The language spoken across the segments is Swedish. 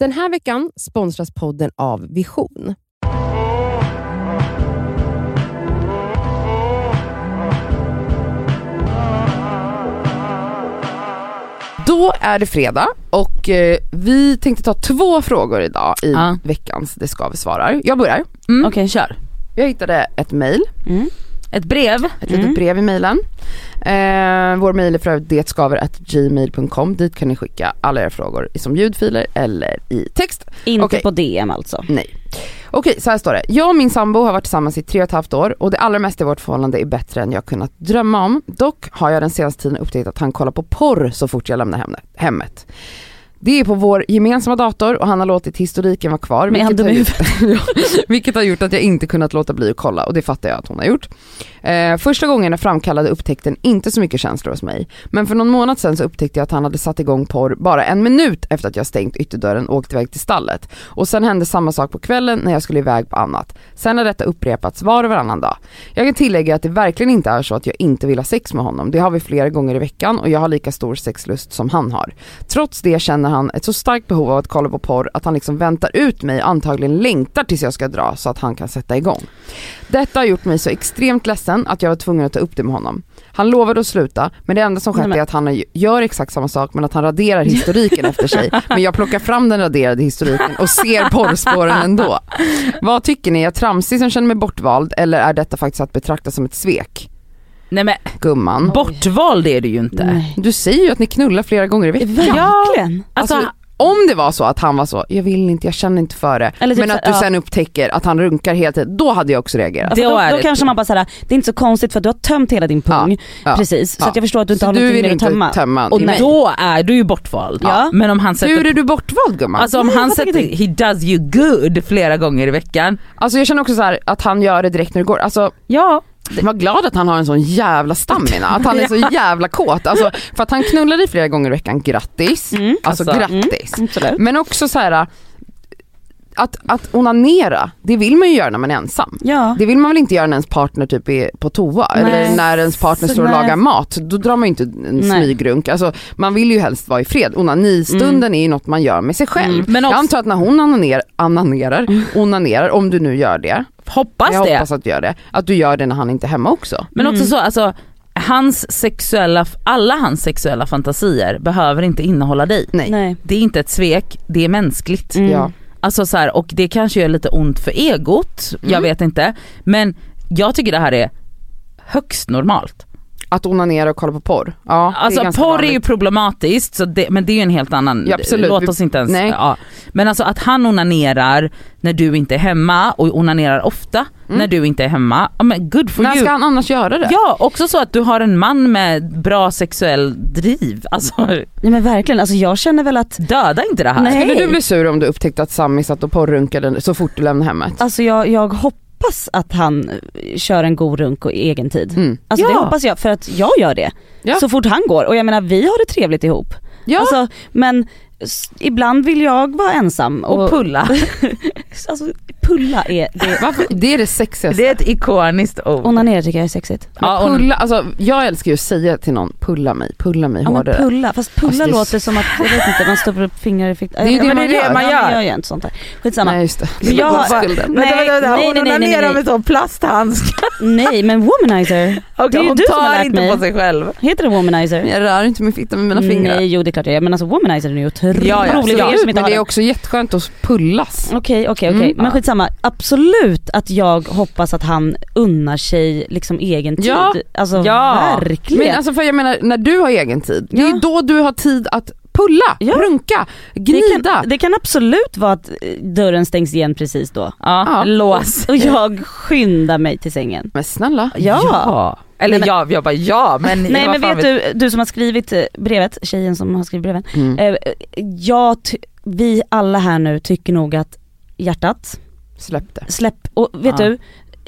Den här veckan sponsras podden av Vision. Då är det fredag och eh, vi tänkte ta två frågor idag i Ja. veckans Det ska vi svarar. Jag börjar. Mm. Okej. kör. Jag hittade ett mail, Mm. Ett brev. ett litet Mm. brev i mailen. Eh, vår mail är för övrigt detskaver.gmail.com. Dit kan ni skicka alla era frågor som ljudfiler eller i text. Inte Okej. på DM alltså. Nej. Okej, så här står det. Jag och min sambo har varit tillsammans i tre och ett halvt år och det allra mesta i vårt förhållande är bättre än jag kunnat drömma om. Dock har jag den senaste tiden upptäckt att han kollar på porr så fort jag lämnar hemmet. Det är på vår gemensamma dator och han har låtit historiken vara kvar. Med vilket har, gjort, vilket har gjort att jag inte kunnat låta bli att kolla och det fattar jag att hon har gjort. Eh, första gången framkallade upptäckten inte så mycket känslor hos mig. Men för någon månad sedan så upptäckte jag att han hade satt igång porr bara en minut efter att jag stängt ytterdörren och åkt iväg till stallet. Och sen hände samma sak på kvällen när jag skulle iväg på annat. Sen har detta upprepats var och varannan dag. Jag kan tillägga att det verkligen inte är så att jag inte vill ha sex med honom. Det har vi flera gånger i veckan och jag har lika stor sexlust som han har. Trots det känner han ett så starkt behov av att kolla på porr att han liksom väntar ut mig och antagligen längtar tills jag ska dra så att han kan sätta igång. Detta har gjort mig så extremt ledsen att jag var tvungen att ta upp det med honom. Han lovade att sluta men det enda som skett är att han gör exakt samma sak men att han raderar historiken efter sig. Men jag plockar fram den raderade historiken och ser porrspåren ändå. Vad tycker ni? Är jag tramsig som känner mig bortvald eller är detta faktiskt att betrakta som ett svek? Nej men Gumman. bortvald är du ju inte. Nej. Du säger ju att ni knullar flera gånger i veckan. Verkligen. Alltså, Alltså, om det var så att han var så, jag vill inte, jag känner inte för det. Eller typ men så- att du ja. sen upptäcker att han runkar hela tiden, då hade jag också reagerat. Det- Alltså, Då då är då kanske man bara såhär, det är inte så konstigt för att du har tömt hela din pung. Ja, Precis, så ja. att jag förstår att du inte Så har du någonting vill mer att inte tömma. tömma och mig. då är du ju bortvald. Ja. Men om han sätter Hur är du bortvald gumman? Alltså om Nej, han sätter, he does you good flera gånger i veckan. Alltså jag känner också så här att han gör det direkt när det går. Alltså Ja, var glad att han har en sån jävla stamina, att han är så jävla kåt. Alltså, för att han knullar dig flera gånger i veckan, grattis. Mm. Alltså, Alltså, grattis. absolut. Men också så här att, att onanera, det vill man ju göra när man är ensam. Ja. Det vill man väl inte göra när ens partner typ är på toa Nej. eller när ens partner står och nej. lagar mat. Då drar man ju inte en Nej. smygrunk. Alltså, man vill ju helst vara i fred. Onanistunden är ju något man gör med sig själv. Mm. Men också, Jag antar att när hon onanerar, onanerar, onanerar, om du nu gör det, hoppas jag det. hoppas att du gör det, att du gör det när han inte är hemma också. Men också Mm. så, alltså hans sexuella, alla hans sexuella fantasier behöver inte innehålla dig. Nej. Nej. Det är inte ett svek, det är mänskligt. Mm. Ja. Alltså så här, och det kanske gör lite ont för egot, jag Mm. vet inte. Men jag tycker det här är högst normalt. Att onanera och kolla på porr. Ja, Alltså är porr är ju vanligt. problematiskt, så det, men det är ju en helt annan, Ja, absolut. låt oss inte ens, nej. ja. Men alltså att han onanerar när du inte är hemma och onanerar ofta Mm. när du inte är hemma, ja men good for När you. ska han annars göra det? Ja, också så att du har en man med bra sexuell driv. Alltså Nej men verkligen, alltså jag känner väl att, döda inte det här. Nej. Skulle du bli sur om du upptäckte att Sami satt och porrunkade så fort du lämnade hemmet? alltså jag, jag hoppas att han eh, kör en god runk och egen tid. Mm. Alltså det Ja. hoppas jag för att jag gör det. Ja. Så fort han går och jag menar vi har det trevligt ihop. Ja, Alltså, men ibland vill jag vara ensam och, Och pulla. alltså, pulla är det. varför? det är det sexigaste. Det är ett ikoniskt ord. Onanera tycker jag är sexigt. Men Ja, pulla, alltså, jag älskar ju att säga till någon, pulla mig, pulla mig Ja men hårdare. pulla, fast pulla Alltså, det låter som att, jag vet inte, man stoppar upp fingrar i fickan. Det är ju Ja, det men man är gör. man Ja, gör. men jag gör inte sånt där. Skitsamma. Nej just det. Men jag har- Skulden. Nej, nej, hon nej, nej, nej, nej. med sån plasthandskar. Nej men womanizer. Okej, Det är ju hon du som har tar lärt inte mig. på sig själv. Heter det womanizer? Jag rör inte min fitta med mina fingrar. Nej jo det är klart jag gör men alltså womanizer är ju otroligt Ja, ja, som inte men det är också jätteskönt att pullas. Okej okej okej, Mm. men skitsamma. Absolut att jag hoppas att han unnar sig liksom egen tid. Ja. Alltså Ja. verkligen. Men alltså för jag menar, när du har egen tid, det är Ja. då du har tid att pulla, Ja. runka, det, gnida. kan, det kan absolut vara att eh, dörren stängs igen precis då. Ja, Ja. lås. Och jag skyndar mig till sängen. Men snälla. Ja. Eller Nej, men- ja, jag bara ja men Nej men vet du, du som har skrivit eh, brevet, tjejen som har skrivit breven. Mm. Eh, jag, ty- vi alla här nu tycker nog att hjärtat, Släpp det. släpp, och vet Ja. du,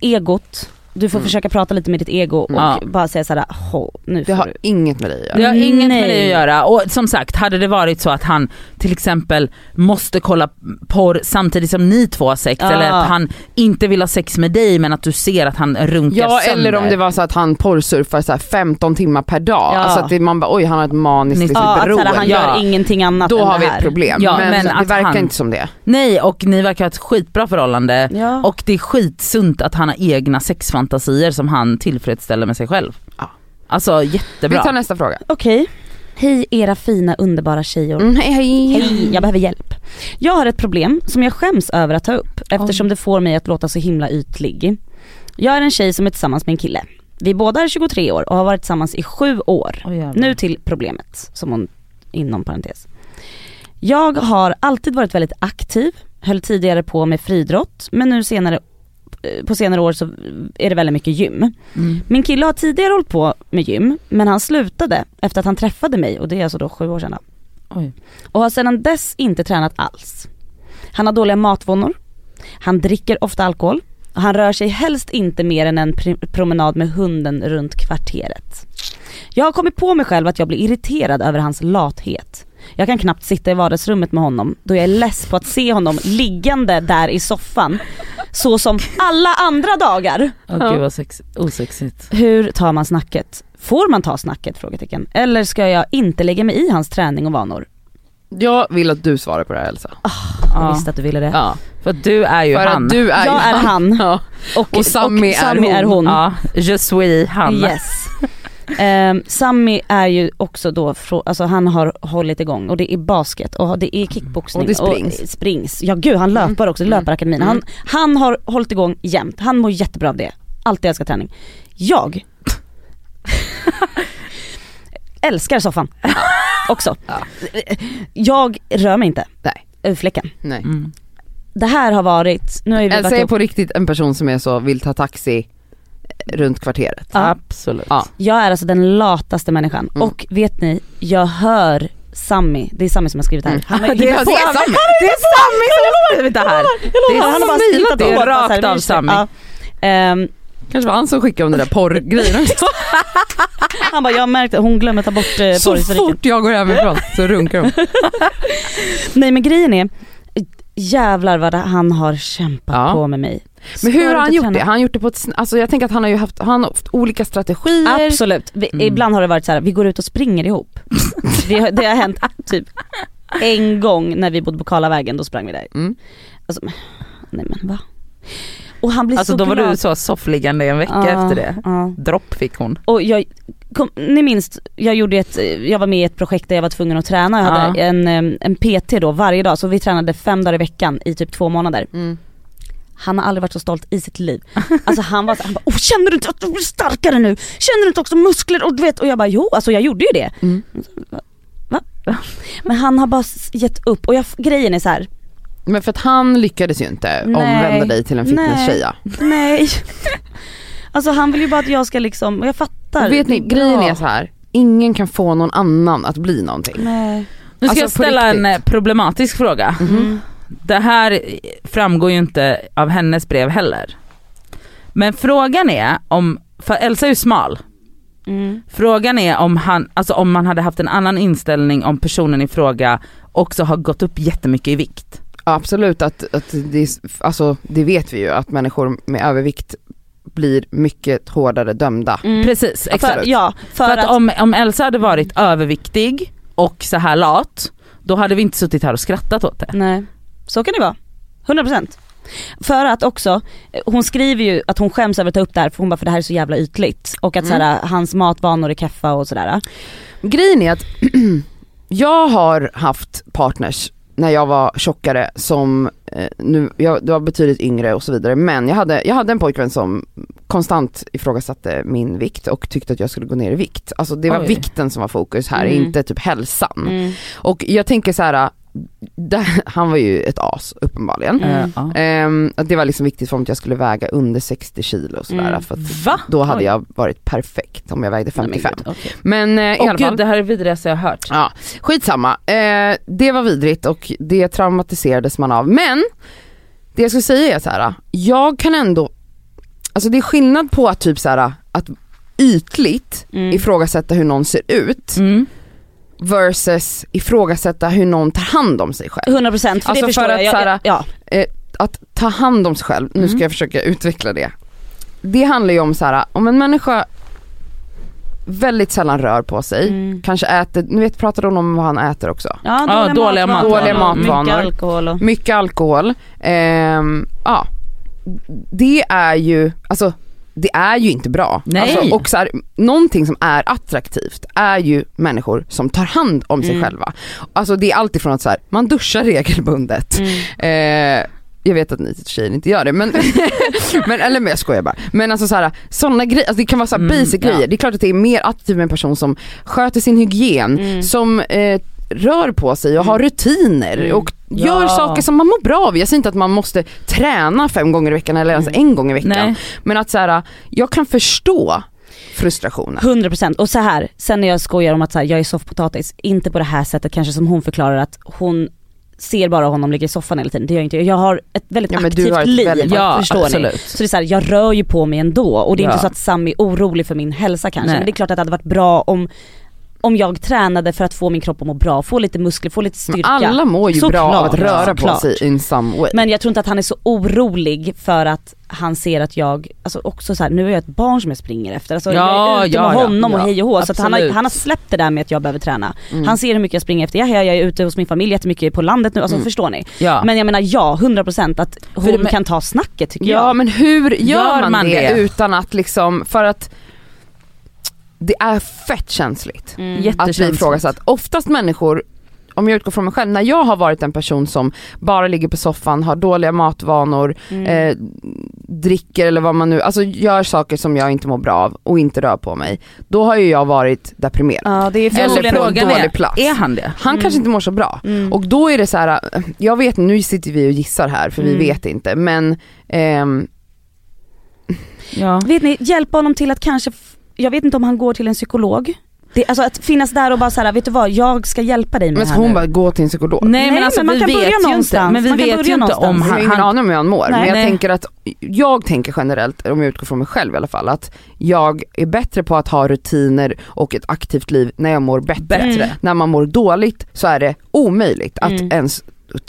egot, Du får Mm. försöka prata lite med ditt ego och Ja. bara säga såhär, "Ho, nu Det har du. inget med dig att göra. Det har inget med Nej. det att göra och som sagt hade det varit så att han till exempel måste kolla porr samtidigt som ni två har sex Ja. eller att han inte vill ha sex med dig men att du ser att han runkar Ja sönder. eller om det var så att han porrsurfar så här 15 timmar per dag. Ja. Alltså att det, man bara oj han har ett maniskt Ni- liksom, Ja, beroende. såhär, han Ja. gör ingenting annat Då än har det vi ett problem. Ja, men, men det verkar han- inte som det. Nej och ni verkar ha ett skitbra förhållande Ja. och det är skitsunt att han har egna sexfantasier som han tillfredsställer med sig själv. Ja. Alltså Vi jättebra. tar nästa fråga. Okej. Hej era fina underbara tjejor. Mm, hej hej. Hej, jag behöver hjälp. Jag har ett problem som jag skäms över att ta upp eftersom det får mig att låta så himla ytlig. Jag är en tjej som är tillsammans med en kille. Vi båda är 23 år och har varit tillsammans i sju år. Oj, jävlar. Nu till problemet, som hon inom parentes. Jag har alltid varit väldigt aktiv, höll tidigare på med friidrott men nu senare, på senare år så är det väldigt mycket gym. Mm. Min kille har tidigare hållit på med gym men han slutade efter att han träffade mig och det är alltså då sju år sedan. Oj. Och har sedan dess inte tränat alls. Han har dåliga matvanor, han dricker ofta alkohol och han rör sig helst inte mer än en pr- promenad med hunden runt kvarteret. Jag har kommit på mig själv att jag blir irriterad över hans lathet. Jag kan knappt sitta i vardagsrummet med honom då jag är less på att se honom liggande där i soffan. Så som alla andra dagar. Åh Ja. gud vad sex- osexigt. Hur tar man snacket? Får man ta snacket? Frågetecken. Eller ska jag inte lägga mig i hans träning och vanor? Jag vill att du svarar på det här Elsa. Jag Ja. visste att du ville det. Ja. För att du är ju För han. att du är jag ju är han Ja. och, Och Sammy är är hon. Ja, je suis han. Yes. Um, Sammy är ju också då, alltså han har hållit igång och det är basket och det är kickboxning Och det springs. springs. Ja gud han löpar också, Mm. löparakademin. Mm. Han, han har hållit igång jämt, han mår jättebra av det. Alltid älskar träning. Jag älskar soffan också. Ja. Jag rör mig inte Nej. över fläcken. Nej. Mm. Det här har varit, nu har vi varit ihop- på riktigt en person som är så, vill ta taxi runt kvarteret. Ja. Absolut. Ja. Jag är alltså den lataste människan Mm. och vet ni, jag hör Sammy, det är Sammy som har skrivit det här. Mm. Han har Det är på- Sammy. Det är Sammy som har skrivit det här. Det är, han har bara skrivit det rakt av Sammy. Ja. Ehm, Kanske var han som skickade om den där porrgrejen han bara, jag märkte att hon glömmer ta bort eh, Så fort jag går hemifrån så runkar de. Nej men grejen är, jävlar vad han har kämpat Ja. på med mig. Men hur har han gjort träna? det? Har han gjort det på ett, alltså jag tänker att han har ju haft, han haft olika strategier. Absolut, vi, Mm. ibland har det varit så här: vi går ut och springer ihop. det, har- det har hänt typ en gång när vi bodde på Karlavägen, då sprang vi där. Mm. Alltså, nej men va? Och han blir Alltså så då var glad. du så soffliggande en vecka Ja, efter det. ja. Dropp fick hon. Och jag, kom, ni minns, jag gjorde ett, jag var med i ett projekt där jag var tvungen att träna. Jag hade Ja. en, en PT då varje dag, så vi tränade fem dagar i veckan i typ två månader. Mm. Han har aldrig varit så stolt i sitt liv. Alltså han var så, han bara, oh, känner du inte att du blir starkare nu? Känner du inte också muskler? Och du vet, och jag bara, jo alltså jag gjorde ju det. Mm. Va? Men han har bara gett upp och jag, grejen är så här. Men för att han lyckades ju inte Nej. omvända dig till en fitnesstjeja. nej. Alltså han vill ju bara att jag ska liksom, och jag fattar. Och vet ni, grejen är så här. ingen kan få någon annan att bli någonting. Nej. Nu ska Alltså, jag ställa en eh, problematisk fråga. Mm. Det här framgår ju inte av hennes brev heller. Men frågan är om, för Elsa är ju smal. Mm. Frågan är om, han, alltså om man hade haft en annan inställning om personen i fråga också har gått upp jättemycket i vikt. Ja, absolut att, att det, alltså, det vet vi ju att människor med övervikt blir mycket hårdare dömda. Mm. Precis, För, exakt. ja, för, För, att, att, om, om Elsa hade varit överviktig och så här lat, då hade vi inte suttit här och skrattat åt det. nej, så kan det vara. 100%. För att också, eh, hon skriver ju att hon skäms över att ta upp det här för hon bara för det här är så jävla ytligt och att Mm. såhär, hans matvanor är keffa och sådär. Grejen är att jag har haft partners när jag var tjockare som, eh, nu, jag, det var betydligt yngre och så vidare men jag hade, jag hade en pojkvän som konstant ifrågasatte min vikt och tyckte att jag skulle gå ner i vikt. Alltså det var Oj. vikten som var fokus här, Mm. inte typ hälsan. Mm. Och jag tänker så här. Han var ju ett as uppenbarligen. Mm. Att det var liksom viktigt för mig att jag skulle väga under 60 kilo sådär Mm. för att Va? då hade Oj. jag varit perfekt om jag vägde Nej, men 55. Okej. Men, eh, i Åh alla fall. gud det här är vidrigaste jag har hört. Ja, skitsamma. Eh, det var vidrigt och det traumatiserades man av. Men det jag skulle säga är så här. jag kan ändå, alltså det är skillnad på att typ så här, att ytligt Mm. ifrågasätta hur någon ser ut Mm. Versus ifrågasätta hur någon tar hand om sig själv. 100% för Alltså det förstår för att jag. så här- jag. Ja. Att ta hand om sig själv, nu ska Mm. jag försöka utveckla det. Det handlar ju om så här, om en människa väldigt sällan rör på sig, Mm. kanske äter, ni vet pratade hon om vad han äter också? Ja, Ja, dåliga matvanor. Dåliga matvanor. Mycket alkohol och... Mycket alkohol. Ehm, ja, det är ju, alltså det är ju inte bra. Nej. Alltså, och så här, någonting som är attraktivt är ju människor som tar hand om sig Mm. själva. Alltså det är alltifrån att så här, man duschar regelbundet. Mm. Eh, jag vet att ni tjejer inte gör det men, men eller men jag skojar bara. Men alltså såhär, sådana grejer, alltså det kan vara så Mm, basic ja. grejer. Det är klart att det är mer attraktivt med en person som sköter sin hygien, Mm. som eh, rör på sig och har rutiner Mm. och gör Ja. saker som man mår bra av. Jag säger inte att man måste träna fem gånger i veckan eller ens Mm. en gång i veckan. Nej. Men att så här, jag kan förstå frustrationen. 100% och så här, sen när jag skojar om att så här, jag är soffpotatis, inte på det här sättet kanske som hon förklarar att hon ser bara honom ligga i soffan hela tiden, det gör jag inte. Jag har ett väldigt Ja, men aktivt ett liv, väldigt- Ja förstår ni? absolut. Så det är så här, jag rör ju på mig ändå och det är Ja. inte så att Sam är orolig för min hälsa kanske Nej. men det är klart att det hade varit bra om om jag tränade för att få min kropp att må bra, få lite muskler, få lite Men styrka. alla mår ju Såklart, bra av att röra på sig in some way. Men jag tror inte att han är så orolig för att han ser att jag, alltså också så här, nu är jag ett barn som jag springer efter. Alltså Ja, jag är ute ja, med ja, honom och ja, hej och hå. Så han, har, han har släppt det där med att jag behöver träna. Mm. Han ser hur mycket jag springer efter. Jag, jag är ute hos min familj jättemycket på landet nu, alltså Mm. förstår ni? Ja. Men jag menar ja, 100% att hon men- kan ta snacket tycker Ja jag. men hur gör, man, man det, det? utan att liksom, för att det är fett känsligt Mm. att bli ifrågasatt. Oftast människor, om jag utgår från mig själv, när jag har varit en person som bara ligger på soffan, har dåliga matvanor, Mm. eh, dricker eller vad man nu, alltså gör saker som jag inte mår bra av och inte rör på mig. Då har ju jag varit deprimerad. Ja det är Eller på en dålig är, plats. är han det? Han Mm. kanske inte mår så bra. Mm. Och då är det så här, jag vet nu sitter vi och gissar här för Mm. vi vet inte men ehm, Ja. Vet ni, hjälpa honom till att kanske, jag vet inte om han går till en psykolog. Det, alltså att finnas där och bara såhär, vet du vad, jag ska hjälpa dig med men det här hon nu. bara gå till en psykolog? Nej, Nej, men alltså men man vi kan vet börja ju inte, men vi Man vet ju inte om Jag har han, ingen han aning om hur han mår Nej. men jag Nej. tänker att, jag tänker generellt, om jag utgår från mig själv i alla fall, att jag är bättre på att ha rutiner och ett aktivt liv när jag mår bättre. bättre. Mm. När man mår dåligt så är det omöjligt att Mm. ens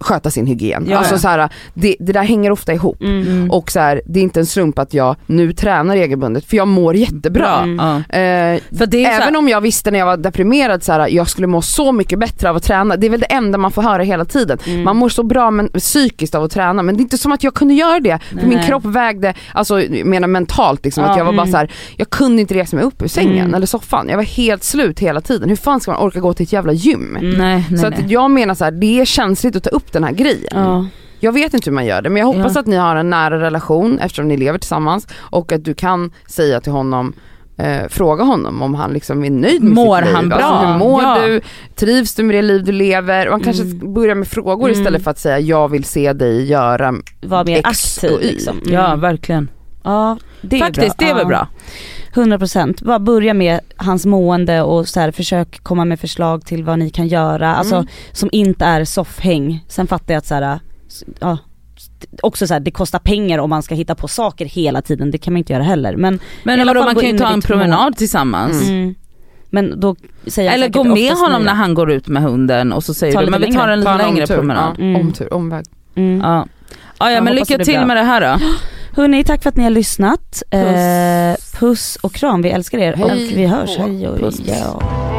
sköta sin hygien. Ja, alltså ja. så här, det, det där hänger ofta ihop. Mm. Mm. Och så här, det är inte en slump att jag nu tränar regelbundet för jag mår jättebra. Bra. Mm. Eh, För det Även här, om jag visste när jag var deprimerad så här, jag skulle må så mycket bättre av att träna, det är väl det enda man får höra hela tiden. Mm. Man mår så bra men, psykiskt av att träna men det är inte som att jag kunde göra det. För min kropp vägde, alltså jag menar mentalt liksom, Ja, att jag var bara mm. så här, jag kunde inte resa mig upp ur sängen Mm. eller soffan. Jag var helt slut hela tiden. Hur fan ska man orka gå till ett jävla gym? Mm. nej, nej, Så nej. att jag menar så här, det är känsligt att ta upp den här grejen. Ja. Jag vet inte hur man gör det men jag hoppas Ja. att ni har en nära relation eftersom ni lever tillsammans och att du kan säga till honom Eh, fråga honom om han liksom är nöjd med Mår sitt liv. han bra? Alltså, hur mår Ja. du? Trivs du med det liv du lever? Och han kanske Mm. börjar med frågor Mm. istället för att säga jag vill se dig göra Var mer X aktiv och Y. liksom. Mm. Ja verkligen. Ja det är Faktiskt, bra. det är väl Ja. bra. 100% bara börja med hans mående och så här, försök komma med förslag till vad ni kan göra, alltså Mm. som inte är soffhäng. Sen fattar jag att så här, ja, också så här, det kostar pengar om man ska hitta på saker hela tiden, det kan man inte göra heller. Men, Men vadå, man kan ju ta en promenad tillsammans. mm. men då säger jag Eller gå med honom när han går ut med hunden och så säger Ta du lite men vi tar en Ta en längre omtur. promenad. Ja, Mm. omtur, omväg. Mm. Ja. Ja, ja Jag men lycka till bra. med det här då. Hörni, tack för att ni har lyssnat. Puss, eh, puss och kram, vi älskar er Hej och vi hörs. Hej och Puss. ja.